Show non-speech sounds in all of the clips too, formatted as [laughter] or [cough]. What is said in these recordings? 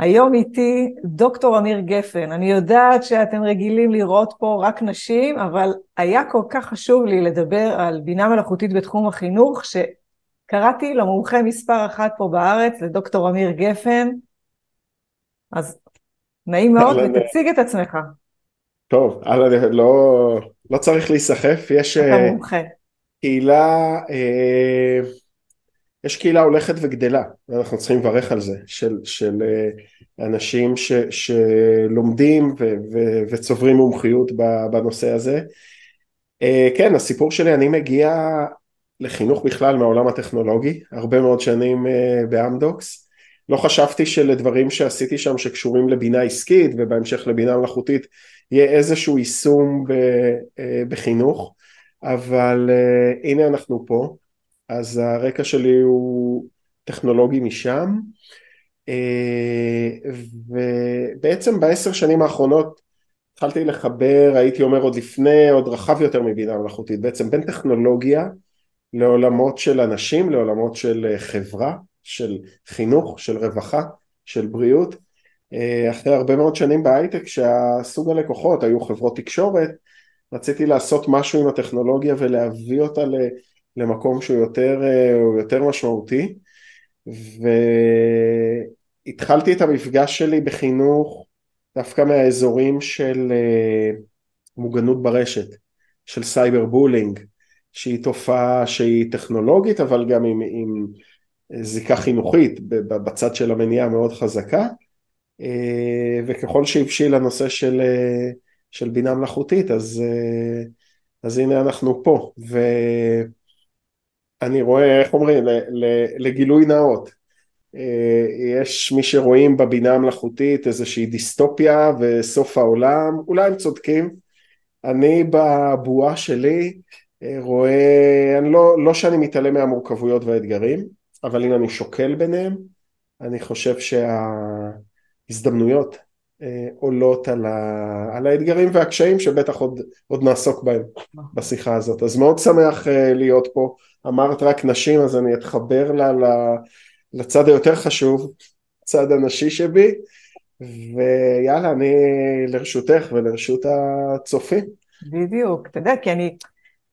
היום איתי דוקטור אמיר גפן. אני יודעת שאתם רגילים לראות פה רק נשים, אבל היה כל כך חשוב לי לדבר על בינה מלאכותית בתחום החינוך, שקראתי למומחה מספר אחת פה בארץ, לדוקטור אמיר גפן. אז נעים מאוד, ותציג את עצמך. טוב, לא, לא צריך להיסחף, יש אתה אה, מומחה. קהילה, אה, יש קהילה הולכת וגדלה, ואנחנו צריכים לברך על זה, של, של אה, אנשים ש, שלומדים ו, ו, וצוברים מומחיות בנושא הזה. כן, הסיפור שלי, אני מגיע לחינוך בכלל מהעולם הטכנולוגי, הרבה מאוד שנים באמדוקס. לא חשבתי שלדברים שעשיתי שם שקשורים לבינה עסקית ובהמשך לבינה מלאכותית יהיה איזשהו יישום אה, בחינוך, אבל אה, הנה אנחנו פה, אז הרקע שלי הוא טכנולוגי משם, אה, ובעצם בעשר שנים האחרונות התחלתי לחבר, הייתי אומר עוד לפני, עוד רחב יותר מבינה מלאכותית, בעצם בין טכנולוגיה לעולמות של אנשים, לעולמות של חברה, של חינוך, של רווחה, של בריאות, אה, אחרי הרבה מאוד שנים בהייטק שהסוג הלקוחות היו חברות תקשורת, רציתי לעשות משהו עם הטכנולוגיה ולהביא אותה למקום שהוא יותר, אה, יותר משמעותי והתחלתי את המפגש שלי בחינוך דווקא מהאזורים של אה, מוגנות ברשת, של cyber bullying, שהיא תופעה שהיא טכנולוגית אבל גם עם, עם זיקה חינוכית בצד של המניעה מאוד חזקה אה, וככל שהבשיל הנושא של, של בינה מלאכותית אז, אז הנה אנחנו פה ואני רואה איך אומרים לגילוי נאות. יש מי שרואים בבינה המלאכותית איזושהי דיסטופיה וסוף העולם אולי הם צודקים. אני בבועה שלי רואה, אני לא, לא שאני מתעלם מהמורכבויות והאתגרים אבל אם אני שוקל ביניהם אני חושב שה... אה, עולות על, ה, על האתגרים והקשיים שבטח עוד, עוד נעסוק בהם בשיחה הזאת. אז מאוד שמח אה, להיות פה. אמרת רק נשים אז אני אתחבר לה, לה, לצד היותר חשוב, צד הנשי שבי, ויאללה אני לרשותך ולרשות הצופים. בדיוק, אתה יודע כי אני,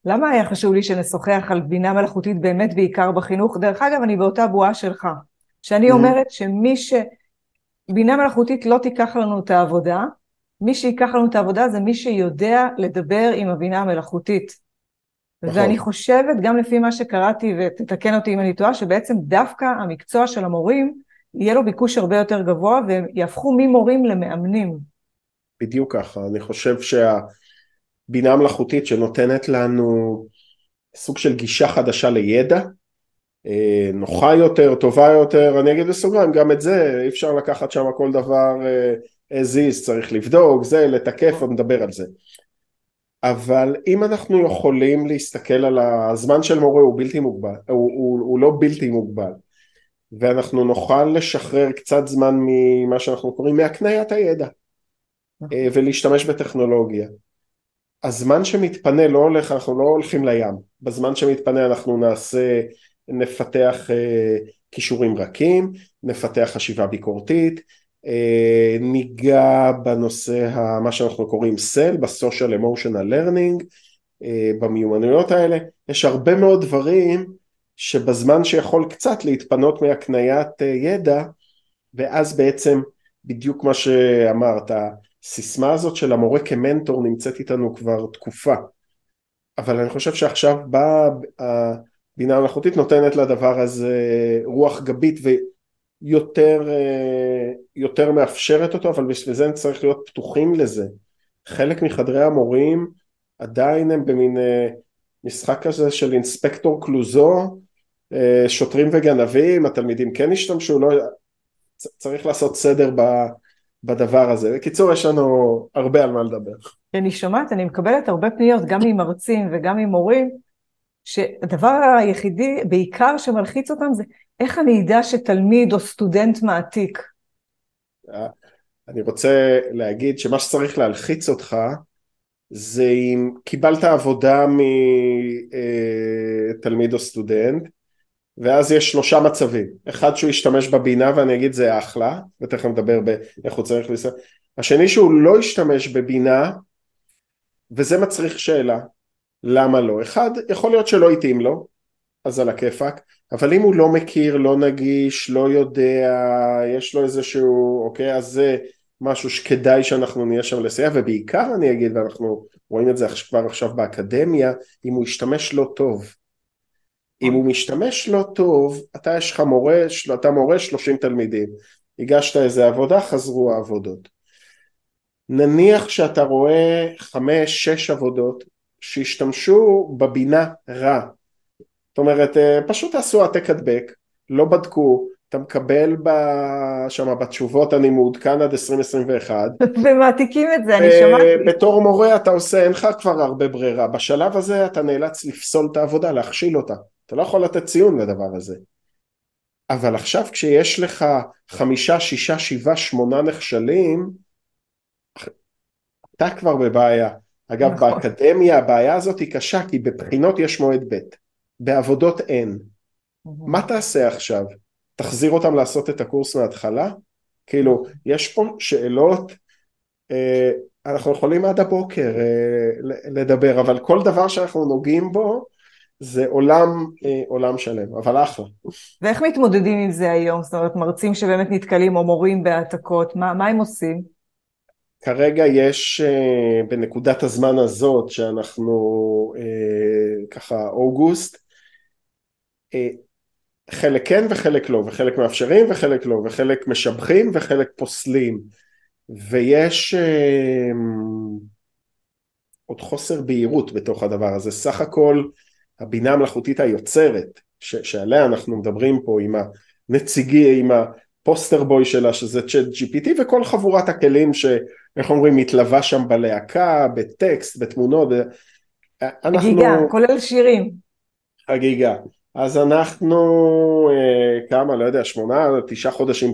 למה היה חשוב לי שנשוחח על בינה מלאכותית באמת בעיקר בחינוך? דרך אגב אני באותה בועה שלך, שאני mm-hmm. אומרת שמי ש... בינה מלאכותית לא תיקח לנו את העבודה, מי שיקח לנו את העבודה זה מי שיודע לדבר עם הבינה המלאכותית. נכון. ואני חושבת, גם לפי מה שקראתי, ותתקן אותי אם אני טועה, שבעצם דווקא המקצוע של המורים, יהיה לו ביקוש הרבה יותר גבוה, והם יהפכו ממורים למאמנים. בדיוק ככה, אני חושב שהבינה המלאכותית שנותנת לנו סוג של גישה חדשה לידע, נוחה יותר, טובה יותר, אני אגיד בסוגריים, גם את זה אי אפשר לקחת שם כל דבר אה, as is, צריך לבדוק, זה, לתקף, עוד נדבר על זה. אבל אם אנחנו יכולים להסתכל על הזמן של מורה הוא בלתי מוגבל, הוא, הוא, הוא לא בלתי מוגבל, ואנחנו נוכל לשחרר קצת זמן ממה שאנחנו קוראים מהקניית הידע אה, ולהשתמש בטכנולוגיה. הזמן שמתפנה לא הולך, אנחנו לא הולכים לים, בזמן שמתפנה אנחנו נעשה נפתח אה, כישורים רכים, נפתח חשיבה ביקורתית, אה, ניגע בנושא מה שאנחנו קוראים ב-social emotional learning, אה, במיומנויות האלה, יש הרבה מאוד דברים שבזמן שיכול קצת להתפנות מהקניית ידע ואז בעצם בדיוק מה שאמרת, הסיסמה הזאת של המורה כמנטור נמצאת איתנו כבר תקופה. אבל אני חושב שעכשיו באה בינה מלאכותית נותנת לדבר הזה רוח גבית ויותר יותר מאפשרת אותו, אבל בשביל זה צריך להיות פתוחים לזה. חלק מחדרי המורים עדיין הם במין אה, משחק כזה של אינספקטור קלוזו, אה, שוטרים וגנבים, התלמידים כן השתמשו, לא... צריך לעשות סדר בדבר הזה. בקיצור, יש לנו הרבה על מה לדבר. אני שומעת, אני מקבלת הרבה פניות, גם ממרצים וגם ממורים, שהדבר היחידי בעיקר שמלחיץ אותם זה איך אני אדע שתלמיד או סטודנט מעתיק. אני רוצה להגיד שמה שצריך להלחיץ אותך זה אם קיבלת עבודה מתלמיד או סטודנט ואז יש שלושה מצבים, אחד שהוא ישתמש בבינה ואני אגיד זה אחלה, ותכף נדבר באיך הוא צריך לנסוע, השני שהוא לא ישתמש בבינה, וזה מצריך שאלה, למה לא? אחד, יכול להיות שלא התאים לו, אז על הכיפאק, אבל אם הוא לא מכיר, לא נגיש, לא יודע, יש לו איזשהו, אוקיי, אז זה משהו שכדאי שאנחנו נהיה שם לסייע, ובעיקר אני אגיד, ואנחנו רואים את זה כבר עכשיו באקדמיה, אם הוא ישתמש לא טוב. אם הוא משתמש לא טוב, אתה יש לך מורה, אתה מורה 30 תלמידים, הגשת איזה עבודה, חזרו העבודות. נניח שאתה רואה חמש, שש עבודות שהשתמשו בבינה רע. זאת אומרת, אה, פשוט עשו העתק הדבק, לא בדקו, אתה מקבל שם בתשובות אני מעודכן עד 2021. [laughs] ומעתיקים את זה, אני שמעתי. בתור מורה אתה עושה, אין לך כבר הרבה ברירה. בשלב הזה אתה נאלץ לפסול את העבודה, להכשיל אותה. אתה לא יכול לתת ציון לדבר הזה. אבל עכשיו כשיש לך חמישה, שישה, שבעה, שמונה נכשלים, אתה כבר בבעיה. אגב, נכון. באקדמיה הבעיה הזאת היא קשה, כי בבחינות יש מועד ב', בעבודות אין. מה תעשה עכשיו? תחזיר אותם לעשות את הקורס מההתחלה? כאילו, יש פה שאלות, אה, אנחנו יכולים עד הבוקר אה, לדבר, אבל כל דבר שאנחנו נוגעים בו, זה עולם, אה, עולם שלם, אבל אחלה. ואיך מתמודדים עם זה היום? זאת אומרת, מרצים שבאמת נתקלים או מורים בהעתקות, מה, מה הם עושים? כרגע יש אה, בנקודת הזמן הזאת שאנחנו אה, ככה אוגוסט, אה, חלק כן וחלק לא, וחלק מאפשרים וחלק לא, וחלק משבחים וחלק פוסלים, ויש עוד חוסר בהירות בתוך הדבר הזה, סך הכל הבינה המלאכותית היוצרת ש, שעליה אנחנו מדברים פה עם הנציגי, עם הפוסטר בוי שלה שזה צ'אט GPT וכל חבורת הכלים שאיך אומרים מתלווה שם בלהקה, בטקסט, בתמונות. אנחנו... חגיגה, כולל שירים. חגיגה. אז אנחנו אה, כמה, לא יודע, שמונה, תשעה חודשים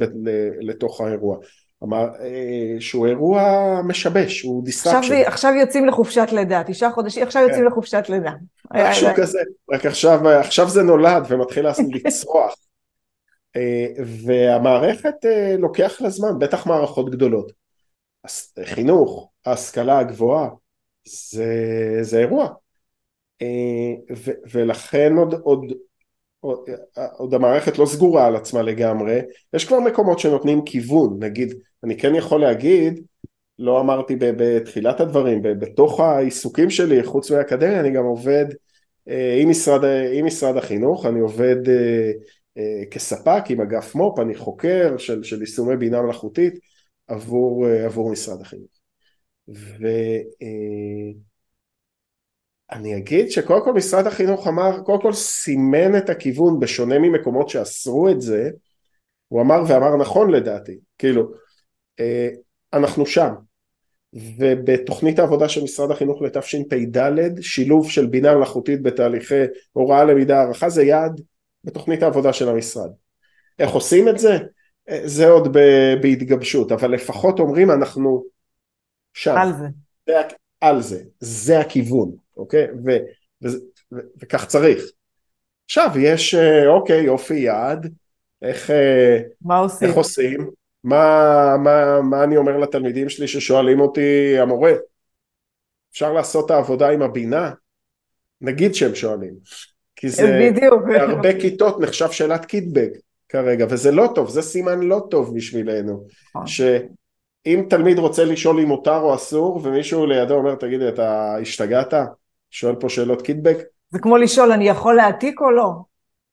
לתוך האירוע. אמר אה, שהוא אירוע משבש, הוא distraction. עכשיו, עכשיו יוצאים לחופשת לידה, תשעה חודשים, עכשיו יוצאים כן. לחופשת לידה. משהו כזה, רק עכשיו, עכשיו זה נולד ומתחיל [laughs] לצרוח. אה, והמערכת אה, לוקח לה זמן, בטח מערכות גדולות. חינוך, ההשכלה הגבוהה, זה, זה אירוע. ו, ולכן עוד, עוד, עוד, עוד המערכת לא סגורה על עצמה לגמרי, יש כבר מקומות שנותנים כיוון, נגיד, אני כן יכול להגיד, לא אמרתי בתחילת הדברים, בתוך העיסוקים שלי, חוץ מהאקדמיה, אני גם עובד אה, עם משרד, עם משרד החינוך, אני עובד אה, אה, כספק עם אגף מו"פ, אני חוקר של, של יישומי בינה מלאכותית עבור, עבור משרד החינוך. ו... אני אגיד שקודם כל משרד החינוך אמר, קודם כל סימן את הכיוון בשונה ממקומות שאסרו את זה, הוא אמר ואמר נכון לדעתי, כאילו, אה, אנחנו שם, ובתוכנית העבודה של משרד החינוך לתשפ"ד, שילוב של בינה מלאכותית בתהליכי הוראה, למידה, הערכה, זה יעד בתוכנית העבודה של המשרד. איך עושים את זה? אה, זה עוד בהתגבשות, אבל לפחות אומרים אנחנו שם. על זה. זה, על זה, זה הכיוון. אוקיי? ו, ו, ו, וכך צריך. עכשיו יש, אה, אוקיי, יופי יעד, איך, אה, מה עושים? איך עושים? מה, מה, מה אני אומר לתלמידים שלי ששואלים אותי, המורה, אפשר לעשות את העבודה עם הבינה? נגיד שהם שואלים. כי זה בדיוק. בהרבה כיתות נחשב שאלת קיטבג כרגע, וזה לא טוב, זה סימן לא טוב בשבילנו. נכון. שאם תלמיד רוצה לשאול אם מותר או אסור, ומישהו לידו אומר, תגיד, אתה השתגעת? שואל פה שאלות קיטבג. זה כמו לשאול, אני יכול להעתיק או לא?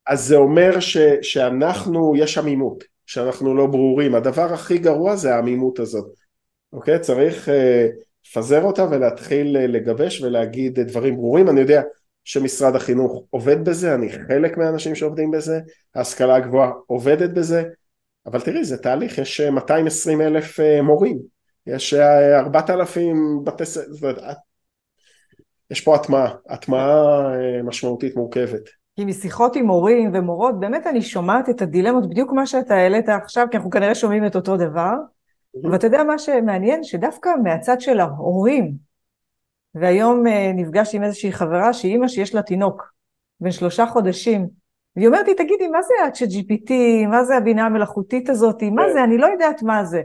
אז זה אומר ש, שאנחנו, יש עמימות, שאנחנו לא ברורים. הדבר הכי גרוע זה העמימות הזאת, אוקיי? צריך אה, לפזר אותה ולהתחיל אה, לגבש ולהגיד דברים ברורים. אני יודע שמשרד החינוך עובד בזה, אני חלק מהאנשים שעובדים בזה, ההשכלה הגבוהה עובדת בזה, אבל תראי, זה תהליך, יש 220 אה, אלף מורים, יש 4,000 בתי ספר, יש פה הטמעה, הטמעה אה, משמעותית מורכבת. כי משיחות עם הורים ומורות, באמת אני שומעת את הדילמות, בדיוק מה שאתה העלית עכשיו, כי אנחנו כנראה שומעים את אותו דבר. Mm-hmm. ואתה יודע מה שמעניין? שדווקא מהצד של ההורים, והיום אה, נפגשתי עם איזושהי חברה שהיא אימא שיש לה תינוק בן שלושה חודשים, והיא אומרת לי, תגידי, מה זה ה GPT, מה זה הבינה המלאכותית הזאת, מה כן. זה, אני לא יודעת מה זה.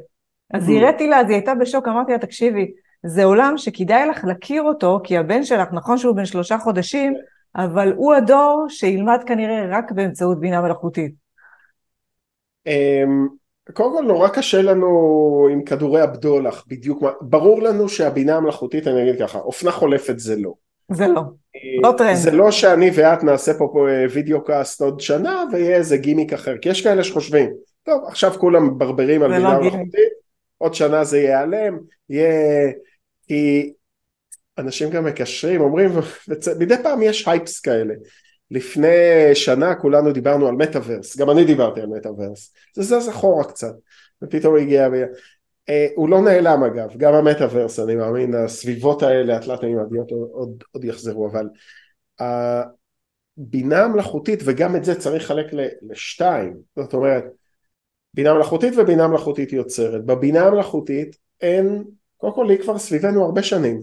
אז הראתי לה, אז היא הייתה בשוק, אמרתי לה, תקשיבי, זה עולם שכדאי לך להכיר אותו, כי הבן שלך, נכון שהוא בן שלושה חודשים, אבל הוא הדור שילמד כנראה רק באמצעות בינה מלאכותית. קודם כל נורא קשה לנו עם כדורי הבדולח בדיוק מה, ברור לנו שהבינה המלאכותית אני אגיד ככה אופנה חולפת זה לא. זה לא, לא טרנד. זה לא שאני ואת נעשה פה, פה אה, video cast עוד שנה ויהיה איזה גימיק אחר כי יש כאלה שחושבים טוב עכשיו כולם מברברים על בינה לא. מלאכותית עוד שנה זה ייעלם יהיה כי אנשים גם מקשרים אומרים [laughs] מדי פעם יש hypes כאלה לפני שנה כולנו דיברנו על מטאוורס, גם אני דיברתי על מטאוורס, זה זז אחורה קצת, ופתאום הגיע. אה, הוא לא נעלם אגב, גם המטאוורס אני מאמין, הסביבות האלה התלת-מימדיות עוד, עוד, עוד יחזרו, אבל הבינה המלאכותית, וגם את זה צריך לחלק לשתיים, זאת אומרת, בינה מלאכותית ובינה מלאכותית יוצרת, בבינה המלאכותית אין, קודם כל היא כבר סביבנו הרבה שנים,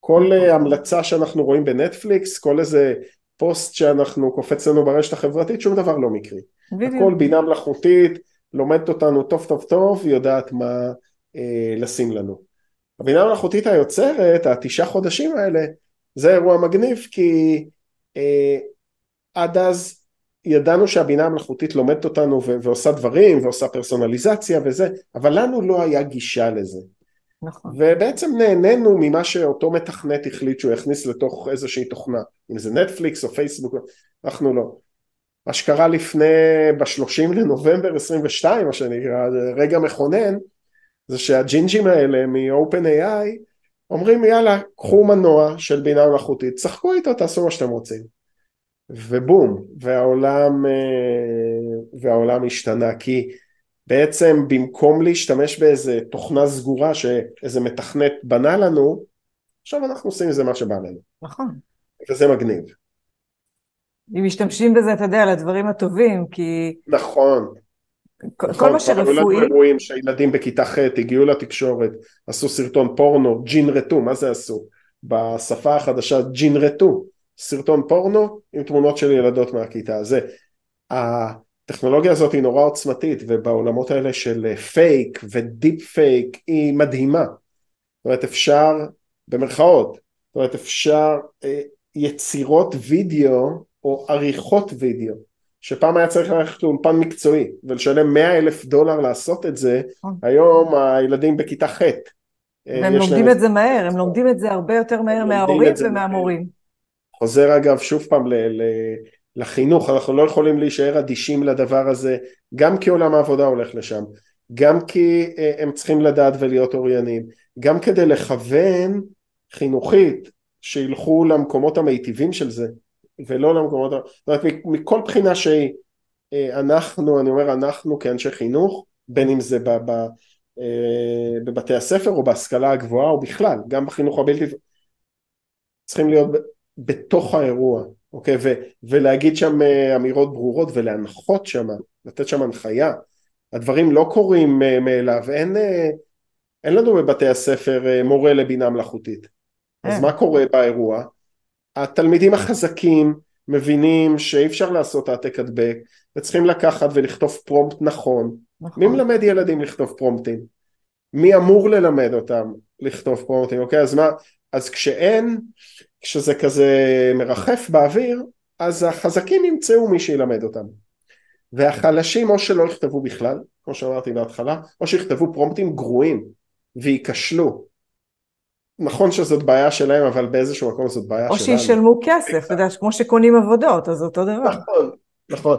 כל אה, המלצה שאנחנו רואים בנטפליקס, כל איזה פוסט שאנחנו קופץ לנו ברשת החברתית, שום דבר לא מקרי. הכל בדיוק. בינה מלאכותית, לומדת אותנו טוב טוב טוב, יודעת מה אה, לשים לנו. הבינה המלאכותית היוצרת, התשעה חודשים האלה, זה אירוע מגניב כי אה, עד אז ידענו שהבינה המלאכותית לומדת אותנו ו- ועושה דברים ועושה פרסונליזציה וזה, אבל לנו לא היה גישה לזה. נכון. ובעצם נהנינו ממה שאותו מתכנת החליט שהוא יכניס לתוך איזושהי תוכנה, אם זה נטפליקס או פייסבוק, אנחנו לא. מה שקרה לפני, ב-30 לנובמבר 22, מה שנקרא, רגע מכונן, זה שהג'ינג'ים האלה מ-OpenAI אומרים יאללה, קחו מנוע של בינה מלאכותית, צחקו איתו, תעשו מה שאתם רוצים. ובום, והעולם, אה, והעולם השתנה, כי בעצם במקום להשתמש באיזה תוכנה סגורה שאיזה מתכנת בנה לנו, עכשיו אנחנו עושים איזה מה שבא לנו, נכון. וזה מגניב. אם משתמשים בזה, אתה יודע, לדברים הטובים, כי נכון, כל- נכון, כל מה כבר היו לנו שרפואי, אירועים שהילדים בכיתה ח' הגיעו לתקשורת, עשו סרטון פורנו, ג'ינרטו, מה זה עשו? בשפה החדשה ג'ינרטו, סרטון פורנו עם תמונות של ילדות מהכיתה, זה. הטכנולוגיה הזאת היא נורא עוצמתית ובעולמות האלה של fake ו deep fake היא מדהימה. זאת אומרת אפשר, במרכאות, זאת אומרת אפשר אה, יצירות וידאו או עריכות וידאו שפעם היה צריך ללכת לאולפן מקצועי ולשלם 100 אלף דולר לעשות את זה, נכון. היום הילדים בכיתה ח' אה, והם לומדים להם- את זה מהר, הם לומדים את זה הרבה יותר מהר מההורים. ומהמורים. חוזר אגב שוב פעם ל, ל, לחינוך, אנחנו לא יכולים להישאר אדישים לדבר הזה, גם כי עולם העבודה הולך לשם, גם כי אה, הם צריכים לדעת ולהיות אוריינים, גם כדי לכוון חינוכית שילכו למקומות המיטיבים של זה, ולא למקומות, זאת אומרת מכל בחינה שהיא, אה, אנחנו, אני אומר אנחנו כאנשי חינוך, בין אם זה אה, בבתי הספר או בהשכלה הגבוהה או בכלל, גם בחינוך הבלתי, צריכים להיות בתוך האירוע, אוקיי? ו, ולהגיד שם אה, אמירות ברורות ולהנחות שם, לתת שם הנחיה. הדברים לא קורים אה, מאליו, אין, אה, אין לנו בבתי הספר מורה לבינה מלאכותית. אז. מה קורה באירוע? התלמידים החזקים מבינים שאי אפשר לעשות העתק הדבק וצריכים לקחת ולכתוב פרומפט נכון. נכון. מי מלמד ילדים לכתוב פרומפטים? מי אמור ללמד אותם לכתוב פרומפטים? אוקיי, אז מה, אז כשאין, כשזה כזה מרחף באוויר, אז החזקים ימצאו מי שילמד אותם. והחלשים או שלא יכתבו בכלל, כמו שאמרתי בהתחלה, או שיכתבו פרומפטים גרועים וייכשלו. נכון שזאת בעיה שלהם, אבל באיזשהו מקום זאת בעיה או שלנו. שישלמו כסף, אתה יודע, כמו שקונים עבודות, אז אותו דבר. נכון, נכון.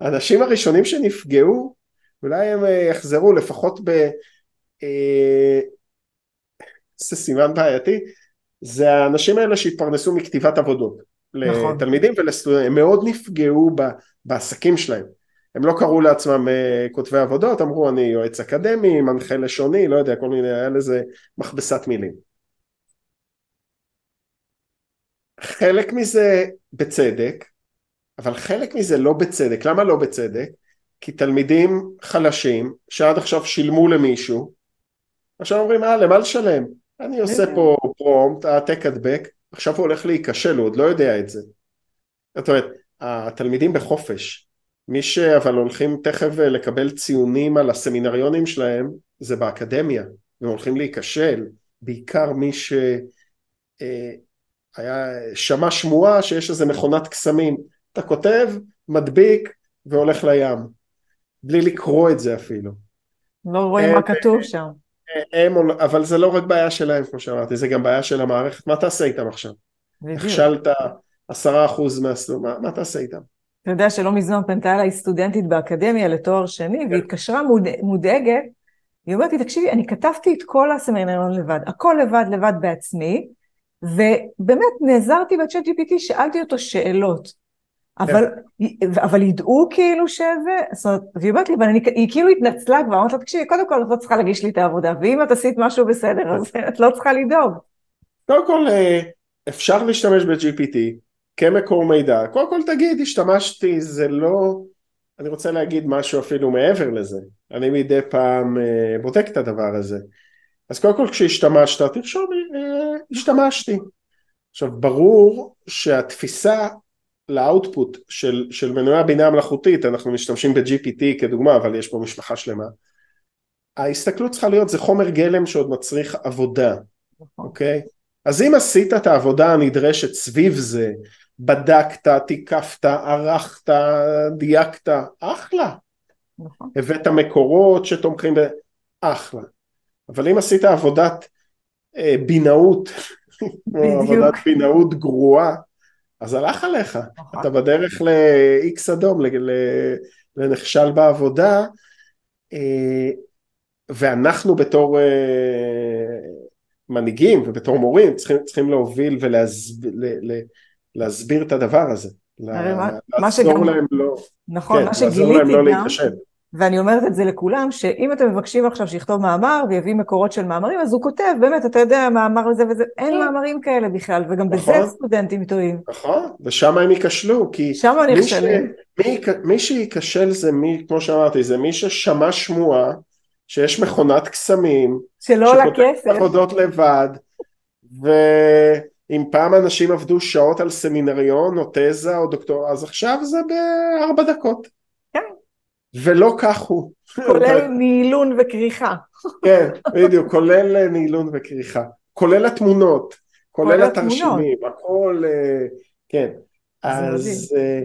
האנשים הראשונים שנפגעו, אולי הם אה, יחזרו לפחות ב... אה, זה סימן בעייתי, זה האנשים האלה שהתפרנסו מכתיבת עבודות. נכון. לתלמידים ולסטודנטים, הם מאוד נפגעו ב- בעסקים שלהם. הם לא קראו לעצמם אה, כותבי עבודות, אמרו אני יועץ אקדמי, מנחה לשוני, לא יודע, כל מיני, היה לזה מכבסת מילים. חלק מזה בצדק, אבל חלק מזה לא בצדק. למה לא בצדק? כי תלמידים חלשים שעד עכשיו שילמו למישהו, עכשיו אומרים אה למה לשלם? אני עושה. פה פרומפט, העתק הדבק, עכשיו הוא הולך להיכשל, הוא עוד לא יודע את זה. זאת אומרת, התלמידים בחופש. מי שאבל הולכים תכף לקבל ציונים על הסמינריונים שלהם זה באקדמיה, והם הולכים להיכשל, בעיקר מי שהיה, שמע שמועה שיש איזה מכונת קסמים, אתה כותב, מדביק והולך לים, בלי לקרוא את זה אפילו. לא רואים מה כתוב שם. הם, אבל זה לא רק בעיה שלהם כמו שאמרתי, זה גם בעיה של המערכת, מה תעשה איתם עכשיו? נכשלת עשרה אחוז מהסלום, מה, מה תעשה איתם? אתה יודע שלא מזמן פנתה אליי סטודנטית באקדמיה לתואר שני, והיא התקשרה מוד... מודאגת, היא אומרת לי, תקשיבי, אני כתבתי את כל הסמינריון לבד, הכל לבד לבד בעצמי, ובאמת נעזרתי בצ'אט GPT, שאלתי אותו שאלות. אבל. אבל ידעו כאילו שזה, זאת אומרת, והיא אומרת לי, אבל אני, היא כאילו התנצלה כבר, אמרת לה, תקשיבי, קודם כל את לא צריכה להגיש לי את העבודה, ואם את עשית משהו בסדר, אז [laughs] את לא צריכה לדאוג. קודם כל, אה, אפשר להשתמש ב-GPT כמקור מידע, קודם כל תגיד, השתמשתי, זה לא, אני רוצה להגיד משהו אפילו מעבר לזה, אני מדי פעם אה, בודק את הדבר הזה. אז קודם כל כשהשתמשת, תרשום, אה, השתמשתי. עכשיו, ברור שהתפיסה לאאוטפוט של, של מנועי הבינה המלאכותית, אנחנו משתמשים ב-GPT כדוגמה, אבל יש פה משפחה שלמה. ההסתכלות צריכה להיות, זה חומר גלם שעוד מצריך עבודה. אוקיי? Okay? אז אם עשית את העבודה הנדרשת סביב זה, בדקת, תיקפת, ערכת, דייקת, אחלה. נכון. הבאת מקורות שתומכים ב... אחלה. אבל אם עשית עבודת אה, בינאות, [laughs] עבודת בינאות גרועה, אז הלך עליך, נכון. אתה בדרך ל-X אדום, לנכשל בעבודה, אה, ואנחנו בתור אה, מנהיגים ובתור מורים צריכים, צריכים להוביל ולהסביר את הדבר הזה. לעזור להם לא, נכון, כן, מה שגיליתי לא גם, ואני אומרת את זה לכולם, שאם אתם מבקשים עכשיו שיכתוב מאמר ויביא מקורות של מאמרים, אז הוא כותב, באמת, אתה יודע, מאמר וזה וזה, אין כן. מאמרים כאלה בכלל, וגם נכון, בזה סטודנטים טועים. נכון, ושם הם ייכשלו, כי... שם נכשלים. מי, מי שייכשל זה מי, כמו שאמרתי, זה מי ששמע שמועה, שיש מכונת קסמים, שלא עולה כסף, עבודות לבד, ואם פעם אנשים עבדו שעות על סמינריון או תזה או דוקטור, אז עכשיו זה בארבע דקות. ולא כך הוא. כולל נעילון וכריכה. כן, בדיוק, כולל נעילון וכריכה. כולל התמונות, כולל התרשימים, הכל, אה, כן. אז אה,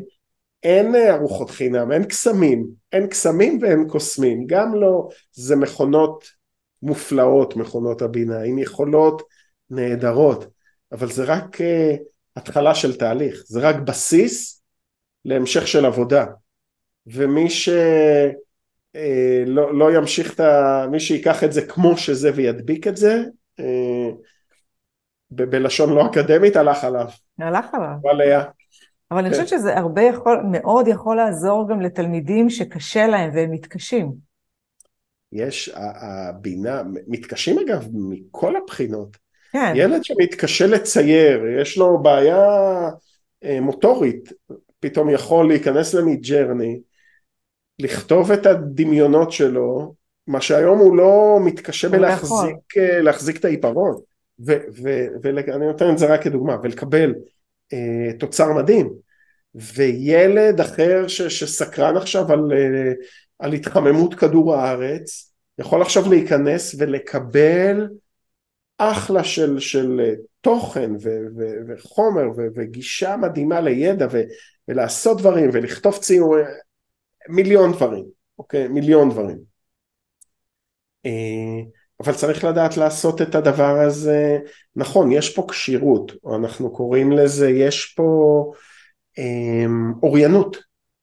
אין ארוחות חינם, אין קסמים, אין קסמים ואין קוסמים, גם לא, זה מכונות מופלאות, מכונות הבינה, עם יכולות נהדרות, אבל זה רק התחלה של תהליך, זה רק בסיס להמשך של עבודה. ומי שלא אה, לא ימשיך את ה... מי שיקח את זה כמו שזה וידביק את זה, אה, ב- בלשון לא אקדמית, הלך עליו. הלך עליו. עליה. אבל אני חושבת כן. שזה הרבה יכול, מאוד יכול לעזור גם לתלמידים שקשה להם והם מתקשים. יש, הבינה, מתקשים אגב מכל הבחינות. כן. ילד שמתקשה לצייר, יש לו בעיה אה, מוטורית, פתאום יכול להיכנס למידג'רני, לכתוב את הדמיונות שלו, מה שהיום הוא לא מתקשה לא בלהחזיק להחזיק את העיפרון, ואני נותן את זה רק כדוגמה, ולקבל אה, תוצר מדהים, וילד אחר ש, שסקרן עכשיו על, אה, על התחממות כדור הארץ, יכול עכשיו להיכנס ולקבל אחלה של, של אה, תוכן ו, ו, וחומר ו, וגישה מדהימה לידע ו, ולעשות דברים ולכתוב ציורים מיליון דברים, אוקיי? מיליון דברים. אה, אבל צריך לדעת לעשות את הדבר הזה, נכון, יש פה כשירות, או אנחנו קוראים לזה, יש פה אמ, אוריינות,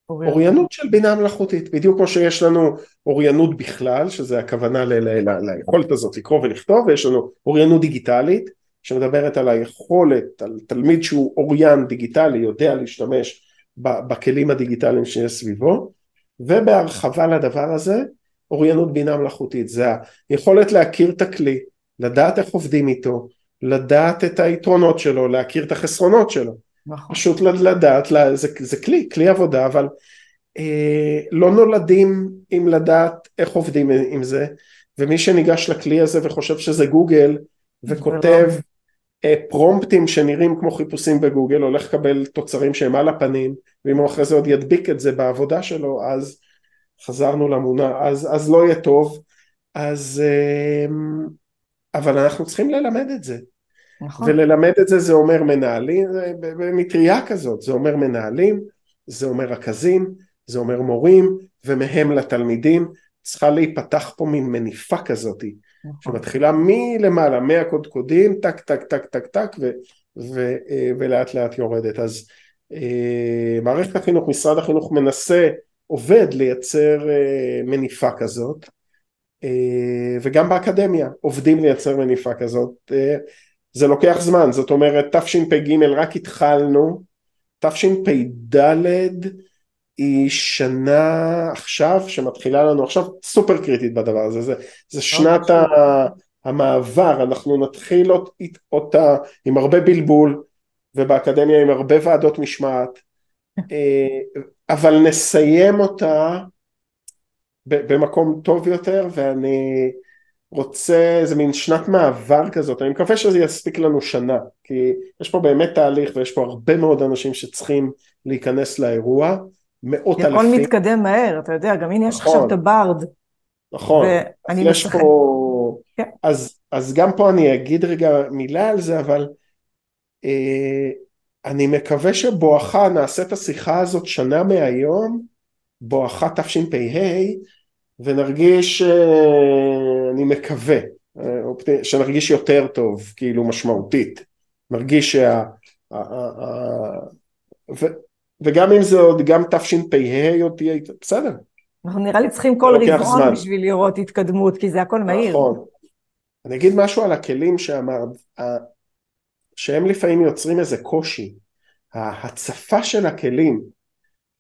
אוריינות, אוריינות של בינה מלאכותית, בדיוק כמו שיש לנו אוריינות בכלל, שזה הכוונה ליכולת הזאת לקרוא ולכתוב, ויש לנו אוריינות דיגיטלית, שמדברת על היכולת, על תלמיד שהוא אוריין דיגיטלי, יודע להשתמש בכלים הדיגיטליים שיש סביבו, ובהרחבה לדבר הזה אוריינות בינה מלאכותית. זה היכולת להכיר את הכלי לדעת איך עובדים איתו לדעת את היתרונות שלו להכיר את החסרונות שלו. נכון. פשוט לדעת זה, זה כלי כלי עבודה אבל אה, לא נולדים עם לדעת איך עובדים עם זה ומי שניגש לכלי הזה וחושב שזה גוגל וכותב פרומפטים שנראים כמו חיפושים בגוגל, הולך לקבל תוצרים שהם על הפנים, ואם הוא אחרי זה עוד ידביק את זה בעבודה שלו, אז חזרנו למונה, אז, אז לא יהיה טוב, אז... אמ, אבל אנחנו צריכים ללמד את זה. נכון. וללמד את זה זה אומר מנהלים, במטריה כזאת, זה אומר מנהלים, זה אומר רכזים, זה אומר מורים, ומהם לתלמידים, צריכה להיפתח פה מין מניפה כזאת, נכון. שמתחילה מלמעלה, מהקודקודים, טק טק טק טק טק, ו, ו, אה, ולאט לאט יורדת. אז אה, מערכת החינוך, משרד החינוך מנסה, עובד לייצר אה, מניפה כזאת, וגם באקדמיה עובדים לייצר מניפה כזאת. זה לוקח זמן, זאת אומרת תשפ"ג רק התחלנו, תשפ"ד היא שנה עכשיו שמתחילה לנו עכשיו סופר קריטית בדבר הזה, זה, זה שנת ה, המעבר, אנחנו נתחיל אותה עם הרבה בלבול ובאקדמיה עם הרבה ועדות משמעת, [laughs] אה, אבל נסיים אותה במקום טוב יותר ואני רוצה איזה מין שנת מעבר כזאת, אני מקווה שזה יספיק לנו שנה, כי יש פה באמת תהליך ויש פה הרבה מאוד אנשים שצריכים להיכנס לאירוע, מאות אלפים. הכל מתקדם מהר, אתה יודע, גם הנה יש עכשיו נכון. את הברד. נכון, אז יש משחק. פה, כן. אז, אז גם פה אני אגיד רגע מילה על זה, אבל אה, אני מקווה שבואכה נעשה את השיחה הזאת שנה מהיום, בואכה תשפ"ה, ונרגיש, אה, אני מקווה, אה, שנרגיש יותר טוב, כאילו משמעותית. נרגיש שה... ו, וגם אם זה עוד, גם תשפ"ה עוד תהיה, בסדר. אנחנו נראה לי צריכים כל רבעון בשביל לראות התקדמות, כי זה הכל מהיר. נכון. אני אגיד משהו על הכלים שאמרת, שהם לפעמים יוצרים איזה קושי. ההצפה של הכלים,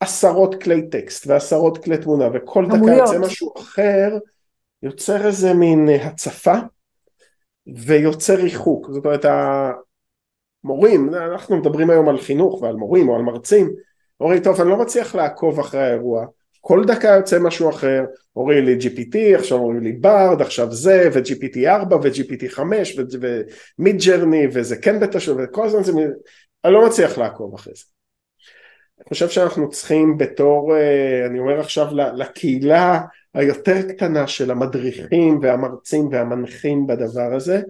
עשרות כלי טקסט ועשרות כלי תמונה וכל דקה יוצא משהו אחר, יוצר איזה מין הצפה ויוצר ריחוק. זאת אומרת, המורים, אנחנו מדברים היום על חינוך ועל מורים או על מרצים, אומרים, טוב, אני לא מצליח לעקוב אחרי האירוע, כל דקה יוצא משהו אחר, אומרים לי GPT, עכשיו אומרים לי ברד, עכשיו זה, ו-GPT 4 ו-GPT 5 ומיד ג'רני וזה כן בתשלום, וכל הזמן זה, אני לא מצליח לעקוב אחרי זה. אני חושב שאנחנו צריכים בתור, אה, אני אומר עכשיו לקהילה היותר קטנה של המדריכים והמרצים והמנחים בדבר הזה,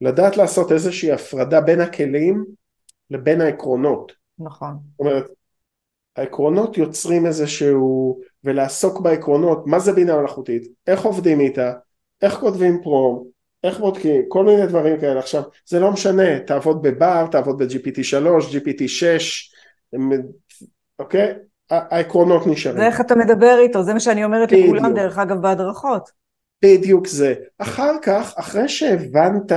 לדעת לעשות איזושהי הפרדה בין הכלים לבין העקרונות. נכון. זאת אומרת, העקרונות יוצרים איזשהו, ולעסוק בעקרונות, מה זה בינה מלאכותית, איך עובדים איתה, איך כותבים פרום, איך בודקים, כל מיני דברים כאלה. עכשיו, זה לא משנה, תעבוד בבר, תעבוד ב-GPT 3, GPT 6, אוקיי? העקרונות נשארים. זה איך אתה מדבר איתו, זה מה שאני אומרת בדיוק. לכולם, דרך אגב, בהדרכות. בדיוק זה. אחר כך, אחרי שהבנת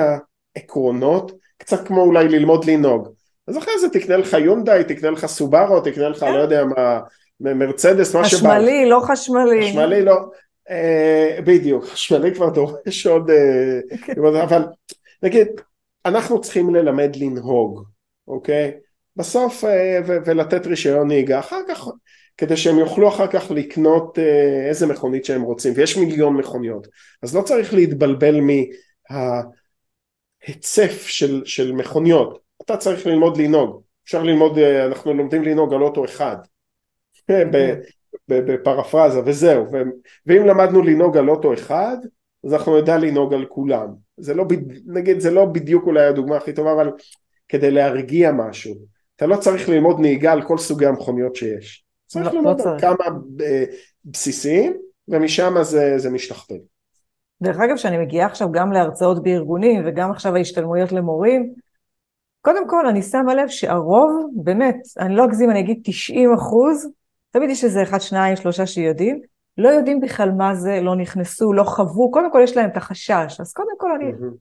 עקרונות, קצת כמו אולי ללמוד לנהוג. אז אחרי זה תקנה לך יונדאי, תקנה לך סובארו, תקנה לך, לא יודע מה, מרצדס, מה שבא. חשמלי, לא חשמלי. חשמלי, לא. אה, בדיוק, חשמלי כבר דורש עוד... אה, כן. אבל נגיד, אנחנו צריכים ללמד לנהוג, אוקיי? בסוף, אה, ולתת רישיון נהיגה, אחר כך, כדי שהם יוכלו אחר כך לקנות איזה מכונית שהם רוצים, ויש מיליון מכוניות, אז לא צריך להתבלבל מההיצף של, של מכוניות, אתה צריך ללמוד לנהוג, אפשר ללמוד, אה, אנחנו לומדים לנהוג על אוטו אחד, בפרפרזה וזהו, ואם למדנו לנהוג על אוטו אחד, אז אנחנו נדע לנהוג על כולם, זה לא, נגיד, זה לא בדיוק אולי הדוגמה הכי טובה, אבל כדי להרגיע משהו, אתה לא צריך ללמוד נהיגה על כל סוגי המכוניות שיש, צריך לא, ללמוד לא על כמה אה, בסיסיים, ומשם זה, זה משתכפל. דרך אגב, שאני מגיעה עכשיו גם להרצאות בארגונים, וגם עכשיו ההשתלמויות למורים, קודם כל, אני שמה לב שהרוב, באמת, אני לא אגזים, אני אגיד 90 אחוז, תמיד יש איזה אחד, שניים, שלושה שיודעים, לא יודעים בכלל מה זה, לא נכנסו, לא חוו, קודם כל יש להם את החשש, אז קודם כל אני mm-hmm.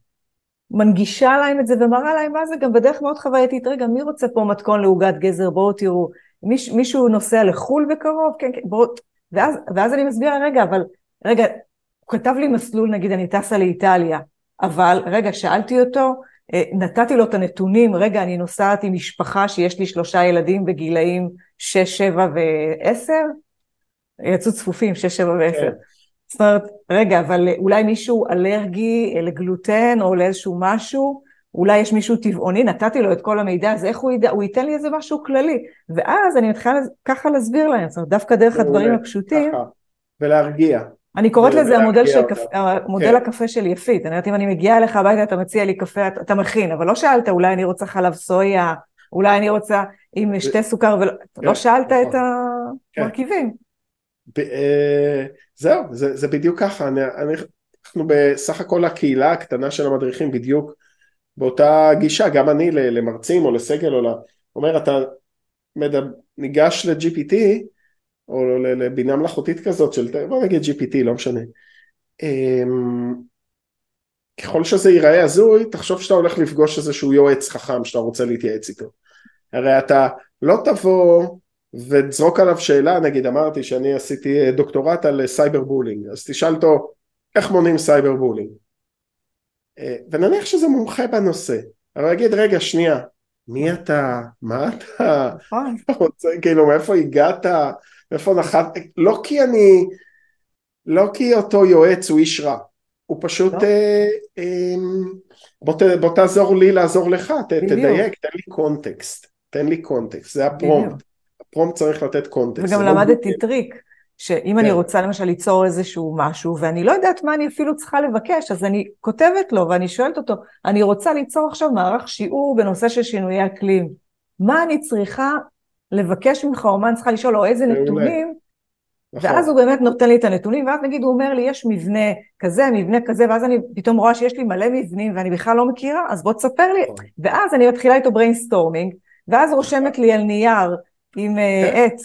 מנגישה להם את זה ומראה להם מה זה גם בדרך מאוד חווייתית, רגע, מי רוצה פה מתכון לעוגת גזר, בואו תראו, מיש, מישהו נוסע לחו"ל בקרוב, כן, כן, בואו, ואז, ואז אני מסבירה, רגע, אבל, רגע, הוא כתב לי מסלול, נגיד, אני טסה לאיטליה, אבל, רגע, שאלתי אותו, נתתי לו את הנתונים, רגע, אני נוסעת עם משפחה שיש לי שלושה ילדים בגילאים 6, 7 ו-10, יצאו צפופים, 6, 7 ו-10. כן. זאת אומרת, רגע, אבל אולי מישהו אלרגי לגלוטן או לאיזשהו משהו, אולי יש מישהו טבעוני, נתתי לו את כל המידע, אז איך הוא ידע, הוא ייתן לי איזה משהו כללי. ואז אני מתחילה ככה להסביר להם, זאת אומרת, דווקא דרך הדברים הפשוטים. ככה. ולהרגיע. אני קוראת לזה המודל, של קפ... המודל כן. הקפה של יפית. אני יודעת, אם אני מגיעה אליך הביתה, אתה מציע לי קפה, אתה מכין, אבל לא שאלת, אולי אני רוצה חלב סויה, אולי אני רוצה עם שתי סוכר, ולא כן, לא שאלת נכון. את המרכיבים. כן. אה, זהו, זה, זה בדיוק ככה. אני, אני, אנחנו בסך הכל הקהילה הקטנה של המדריכים בדיוק באותה גישה, גם אני למרצים או לסגל או ל... אומר, אתה מדבר, ניגש ל-GPT, או לבינה מלאכותית כזאת של, בוא נגיד GPT, לא משנה. אמ, ככל שזה ייראה הזוי, תחשוב שאתה הולך לפגוש איזשהו יועץ חכם שאתה רוצה להתייעץ איתו. הרי אתה לא תבוא ותזרוק עליו שאלה, נגיד אמרתי שאני עשיתי דוקטורט על cyber bullying, אז תשאל אותו איך מונעים cyber bullying. אה, ונניח שזה מומחה בנושא, אבל אגיד רגע שנייה, מי אתה? מה אתה? נכון. כאילו מאיפה הגעת? מאיפה נחת? לא כי אני, לא כי אותו יועץ הוא איש רע, הוא פשוט, לא. אה, אה, בוא, ת, בוא תעזור לי לעזור לך, ת, תדייק, תן לי context, תן לי context, זה ה prompt, ה prompt צריך לתת context. וגם לא למדתי לא טריק, שאם כן. אני רוצה למשל ליצור איזשהו משהו, ואני לא יודעת מה אני אפילו צריכה לבקש, אז אני כותבת לו ואני שואלת אותו, אני רוצה ליצור עכשיו מערך שיעור בנושא של שינויי אקלים. מה אני צריכה לבקש ממך, או מה אני צריכה לשאול, או איזה נתונים, נכון. ואז הוא באמת נותן לי את הנתונים, ואז נגיד הוא אומר לי, יש מבנה כזה, מבנה כזה, ואז אני פתאום רואה שיש לי מלא מבנים ואני בכלל לא מכירה, אז בוא תספר לי. נכון. ואז אני מתחילה איתו brainstorming, ואז רושמת לי על נייר עם אה, כן. עט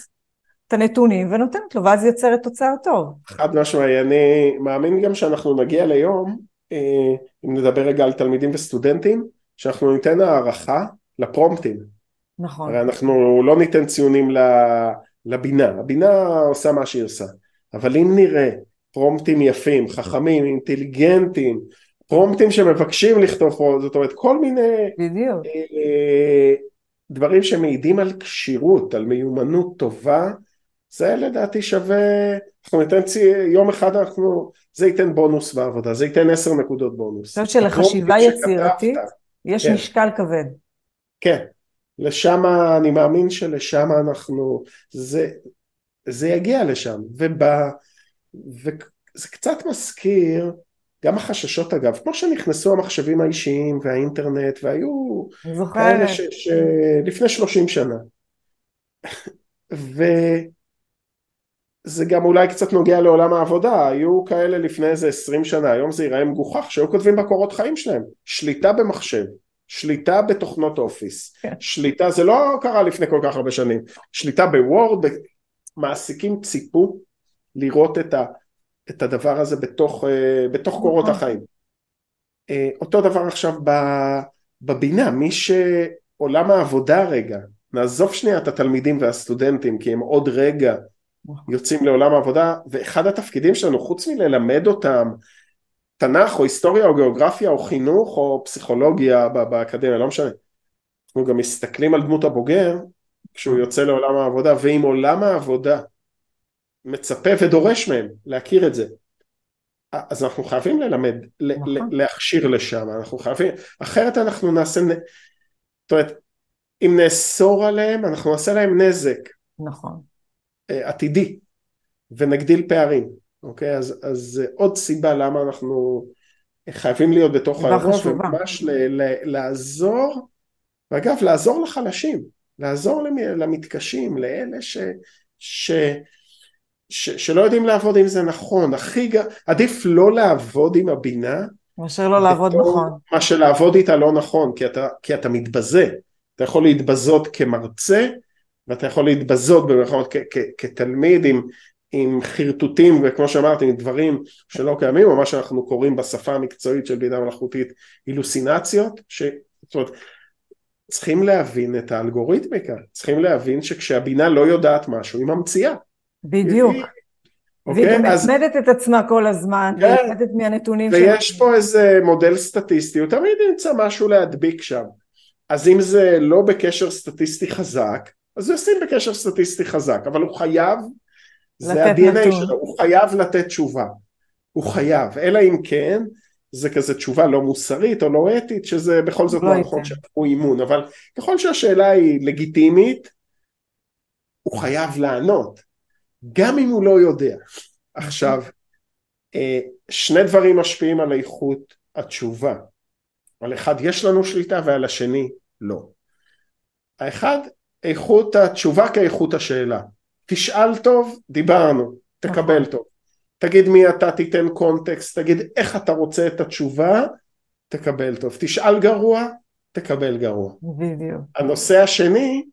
את הנתונים ונותנת לו, ואז יוצרת תוצר טוב. חד משמעי, אני מאמין גם שאנחנו נגיע ליום, אה, אם נדבר רגע על תלמידים וסטודנטים, שאנחנו ניתן הערכה לפרומפטים. נכון. הרי אנחנו לא ניתן ציונים לבינה, הבינה עושה מה שהיא עושה, אבל אם נראה פרומפטים יפים, חכמים, אינטליגנטים, פרומפטים שמבקשים לכתוב זאת אומרת כל מיני בדיוק. אה, דברים שמעידים על כשירות, על מיומנות טובה, זה לדעתי שווה, אנחנו ניתן צי, יום אחד אנחנו, זה ייתן בונוס בעבודה, זה ייתן עשר נקודות בונוס. אני חושבת שלחשיבה יצירתית יש כן. משקל כבד. כן, לשם, אני מאמין שלשם אנחנו, זה, זה יגיע לשם, ובא, וזה קצת מזכיר, גם החששות אגב, כמו שנכנסו המחשבים האישיים והאינטרנט והיו כאלה שלפני שלושים שנה. וזה גם אולי קצת נוגע לעולם העבודה, היו כאלה לפני איזה עשרים שנה, היום זה ייראה מגוחך, שהיו כותבים בקורות חיים שלהם, שליטה במחשב שליטה בתוכנות אופיס, כן. שליטה, זה לא קרה לפני כל כך הרבה שנים, שליטה בוורד, מעסיקים ציפו לראות את, ה, את הדבר הזה בתוך, אה, בתוך קורות נכון. החיים. אה, אותו דבר עכשיו בבינה, מי שעולם העבודה רגע, נעזוב שנייה את התלמידים והסטודנטים כי הם עוד רגע. יוצאים לעולם העבודה ואחד התפקידים שלנו חוץ מללמד אותם תנ"ך או היסטוריה או גיאוגרפיה או חינוך או פסיכולוגיה באקדמיה, לא משנה. אנחנו גם מסתכלים על דמות הבוגר כשהוא יוצא לעולם העבודה, ואם עולם העבודה מצפה ודורש מהם להכיר את זה, אז אנחנו חייבים ללמד, נכון. להכשיר לשם, אנחנו חייבים, אחרת אנחנו נעשה, זאת אומרת, אם נאסור עליהם, אנחנו נעשה להם נזק. נכון. אה, עתידי, ונגדיל פערים. אוקיי? אז, אז עוד סיבה למה אנחנו חייבים להיות בתוך האירוע, וממש ל, ל, לעזור, ואגב, לעזור לחלשים, לעזור למתקשים, לאלה ש, ש, ש, שלא יודעים לעבוד עם זה נכון. הכי, עדיף לא לעבוד עם הבינה, מאשר לא לעבוד נכון. מאשר לעבוד איתה לא נכון, כי אתה, כי אתה מתבזה. אתה יכול להתבזות כמרצה, ואתה יכול להתבזות במירכאות כתלמיד עם, עם חרטוטים וכמו שאמרתי דברים שלא קיימים או מה שאנחנו קוראים בשפה המקצועית של בינה מלאכותית אילוסינציות ש... זאת אומרת צריכים להבין את האלגוריתמיקה צריכים להבין שכשהבינה לא יודעת משהו היא ממציאה בדיוק היא... והיא אוקיי? גם אז... מצמדת את עצמה כל הזמן, כן. מצמדת מהנתונים ויש של... פה איזה מודל סטטיסטי, הוא תמיד ימצא משהו להדביק שם. אז אם זה לא בקשר סטטיסטי חזק, אז הוא ישים בקשר סטטיסטי חזק, אבל הוא חייב זה ה-DNA שלו, הוא חייב לתת תשובה, הוא חייב, אלא אם כן זה כזה תשובה לא מוסרית או לא אתית, שזה בכל זאת לא ייתן. שעברו אימון, אבל ככל שהשאלה היא לגיטימית, הוא חייב לענות, גם אם הוא לא יודע. עכשיו, אה, שני דברים משפיעים על איכות התשובה. על אחד יש לנו שליטה ועל השני לא. האחד, איכות התשובה כאיכות השאלה. תשאל טוב, דיברנו, תקבל נכון. טוב. תגיד מי אתה, תיתן קונטקסט, תגיד איך אתה רוצה את התשובה, תקבל טוב. תשאל גרוע, תקבל גרוע. בדיוק. הנושא השני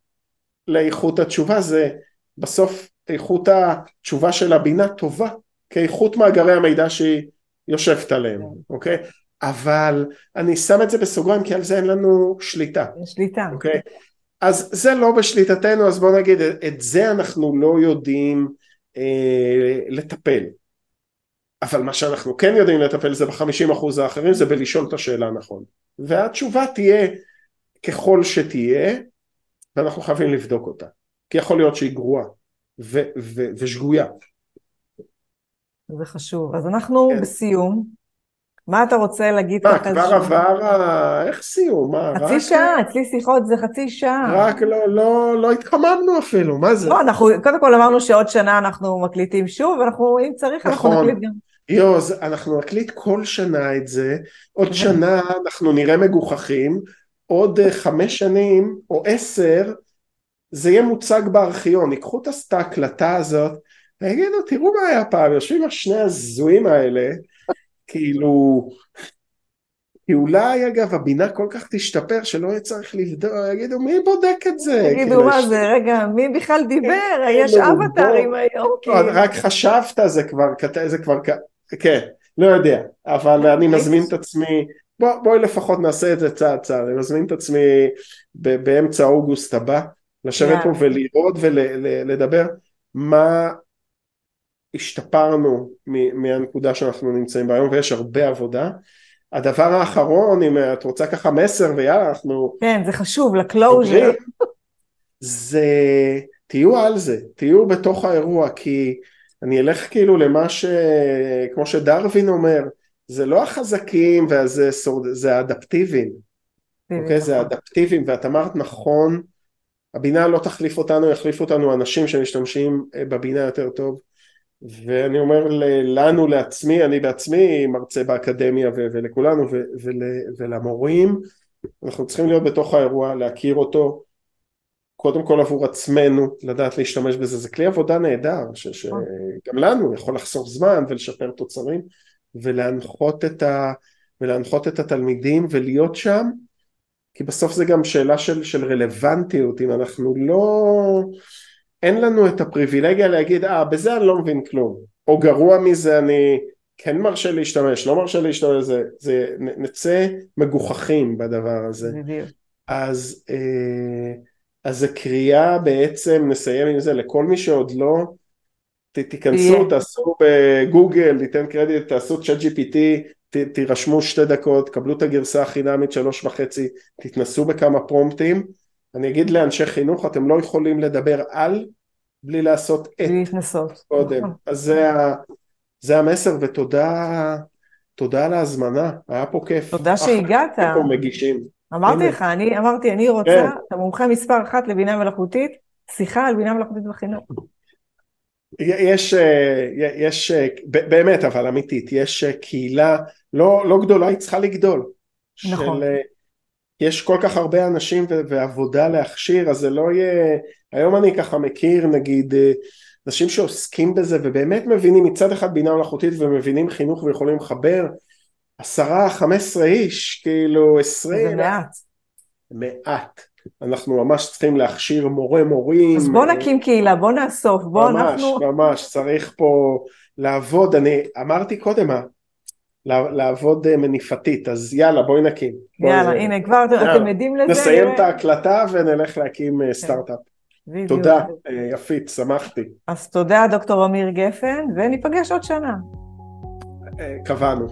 לאיכות התשובה זה בסוף איכות התשובה של הבינה טובה כאיכות מאגרי המידע שהיא יושבת עליהם, אוקיי? אבל אני שם את זה בסוגריים כי על זה אין לנו שליטה, שליטה. אוקיי? אז זה לא בשליטתנו, אז בוא נגיד את זה אנחנו לא יודעים אה, לטפל. אבל מה שאנחנו כן יודעים לטפל זה בחמישים אחוז האחרים, זה בלשאול את השאלה נכון. והתשובה תהיה ככל שתהיה, ואנחנו חייבים לבדוק אותה. כי יכול להיות שהיא גרועה ושגויה. זה חשוב. אז אנחנו כן. בסיום. מה אתה רוצה להגיד מה, ככה כבר איזשהו- עבר ה... איך סיום? מה, חצי רק... שעה, אצלי שיחות זה חצי שעה. רק לא, לא, לא התחממנו אפילו, מה זה? לא, אנחנו, קודם כל אמרנו שעוד שנה אנחנו מקליטים שוב, ואנחנו, אם צריך, אנחנו נכון. נקליט גם. יו, אז אנחנו נקליט כל שנה את זה, עוד כן. שנה אנחנו נראה מגוחכים, עוד אה, חמש שנים או עשר, זה יהיה מוצג בארכיון, ייקחו את ההקלטה הזאת, ויגידו, תראו מה היה פעם, יושבים השני הזויים האלה, כאילו, כי אולי אגב הבינה כל כך תשתפר שלא יהיה צריך לבדוק, יגידו מי בודק את זה? כאילו, מה יש- זה, רגע, מי בכלל דיבר? יש כאילו, בוא. אבטרים היום, כאילו. רק חשבת זה כבר, זה כבר, כן, לא יודע, אבל אני מזמין את עצמי, בוא, בואי לפחות נעשה את זה צעד צעד, אני מזמין את עצמי ב- באמצע אוגוסט הבא, לשבת פה יאללה. ולראות ולדבר מה השתפרנו מהנקודה שאנחנו נמצאים בה היום, ויש הרבה עבודה. הדבר האחרון, אם את רוצה ככה מסר ויאללה, אנחנו כן, זה חשוב, לקלוז'ר. זה תהיו על זה, תהיו בתוך האירוע כי אני אלך כאילו למה ש... כמו שדרווין אומר, זה לא החזקים וזה. זה האדפטיביים, אוקיי? זה האדפטיביים ואת אמרת נכון, הבינה לא תחליף אותנו, יחליף אותנו אנשים שמשתמשים אה, בבינה יותר טוב ואני אומר לנו, לעצמי, אני בעצמי מרצה באקדמיה ו- ולכולנו ו- ול- ולמורים, אנחנו צריכים להיות בתוך האירוע, להכיר אותו, קודם כל עבור עצמנו, לדעת להשתמש בזה, זה כלי עבודה נהדר, ש- שגם לנו יכול לחסוך זמן ולשפר תוצרים, ולהנחות את, ה- ולהנחות את התלמידים ולהיות שם, כי בסוף זה גם שאלה של, של רלוונטיות, אם אנחנו לא, אין לנו את הפריבילגיה להגיד, אה, בזה אני לא מבין כלום, או גרוע מזה אני כן מרשה להשתמש, לא מרשה להשתמש, זה, זה נצא מגוחכים בדבר הזה. בדיוק. אז, אה, אז זה קריאה בעצם, נסיים עם זה, לכל מי שעוד לא, ת, תיכנסו. תעשו בגוגל, ניתן קרדיט, תעשו צ'אט GPT, ת, תירשמו שתי דקות, קבלו את הגרסה החינמית שלוש וחצי, תתנסו בכמה פרומפטים. אני אגיד לאנשי חינוך, אתם לא יכולים לדבר על בלי לעשות את בלי להתנסות. קודם. נכון. אז זה, ה, זה המסר, ותודה תודה על ההזמנה, היה פה כיף. תודה שהגעת. פה מגישים. אמרתי. לך, אני אמרתי, אני רוצה, כן. אתה מומחה מספר אחת לבינה מלאכותית, שיחה על בינה מלאכותית בחינוך. יש, אה, יש, אה, באמת אבל אמיתית, יש אה, קהילה לא, לא גדולה, היא צריכה לגדול. נכון. של, יש כל כך הרבה אנשים ו- ועבודה להכשיר, אז זה לא יהיה, היום אני ככה מכיר נגיד אה, אנשים שעוסקים בזה ובאמת מבינים מצד אחד בינה מלאכותית ומבינים חינוך ויכולים לחבר עשרה, חמש עשרה איש, כאילו עשרים, זה מעט. מעט. אנחנו ממש צריכים להכשיר מורה מורים. אז בוא נקים קהילה, בוא נאסוף, בוא ממש, אנחנו... ממש, צריך פה לעבוד, אני אמרתי קודם, אה, לעבוד אה, מניפתית, אז יאללה בואי נקים. בואי, יאללה, אה, הנה, כבר יאללה. אתם עדים לזה. נסיים. את ההקלטה ונלך להקים אה, סטארט-אפ. בדיוק. תודה, אה, יפית, שמחתי. אז תודה, דוקטור אמיר גפן, וניפגש עוד שנה. אה, קבענו.